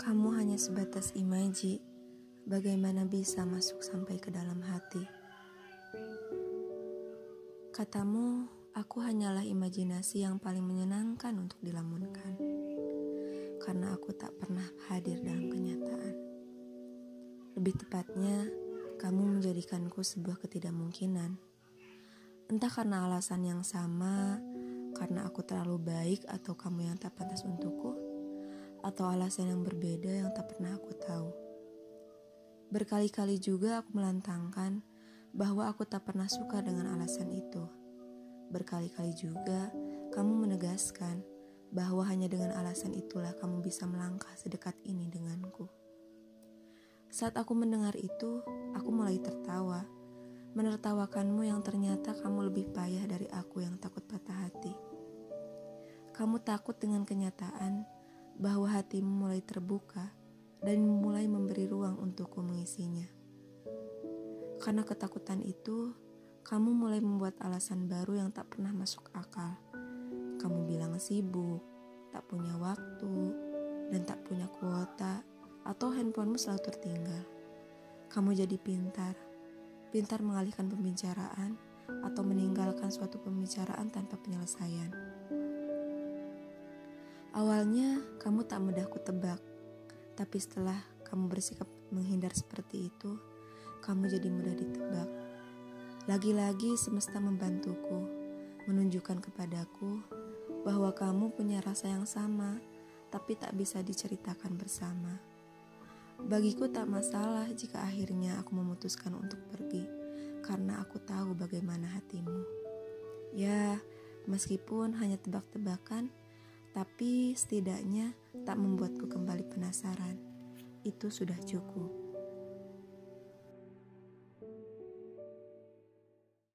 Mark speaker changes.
Speaker 1: Kamu hanya sebatas imaji, bagaimana bisa masuk sampai ke dalam hati. Katamu, aku hanyalah imajinasi yang paling menyenangkan untuk dilamunkan. Karena aku tak pernah hadir dalam kenyataan. Lebih tepatnya, kamu menjadikanku sebuah ketidakmungkinan. Entah karena alasan yang sama, karena aku terlalu baik atau kamu yang tak pantas untukku atau alasan yang berbeda yang tak pernah aku tahu. Berkali-kali juga aku melantangkan bahwa aku tak pernah suka dengan alasan itu. Berkali-kali juga kamu menegaskan bahwa hanya dengan alasan itulah kamu bisa melangkah sedekat ini denganku. Saat aku mendengar itu, aku mulai tertawa, menertawakanmu yang ternyata kamu lebih payah dari aku yang takut patah hati. Kamu takut dengan kenyataan bahwa hatimu mulai terbuka dan mulai memberi ruang untukku mengisinya. Karena ketakutan itu, kamu mulai membuat alasan baru yang tak pernah masuk akal. Kamu bilang sibuk, tak punya waktu, dan tak punya kuota, atau handphonemu selalu tertinggal. Kamu jadi pintar, pintar mengalihkan pembicaraan, atau meninggalkan suatu pembicaraan tanpa penyelesaian. Awalnya kamu tak mudah kutebak, tapi setelah kamu bersikap menghindar seperti itu, kamu jadi mudah ditebak. Lagi-lagi semesta membantuku, menunjukkan kepadaku bahwa kamu punya rasa yang sama, tapi tak bisa diceritakan bersama. Bagiku tak masalah jika akhirnya aku memutuskan untuk pergi, karena aku tahu bagaimana hatimu. Ya, meskipun hanya tebak-tebakan, tapi setidaknya tak membuatku kembali penasaran. Itu sudah cukup.